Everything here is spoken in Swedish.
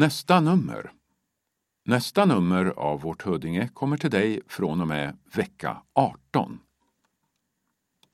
Nästa nummer. Nästa nummer av Vårt Huddinge kommer till dig från och med vecka 18.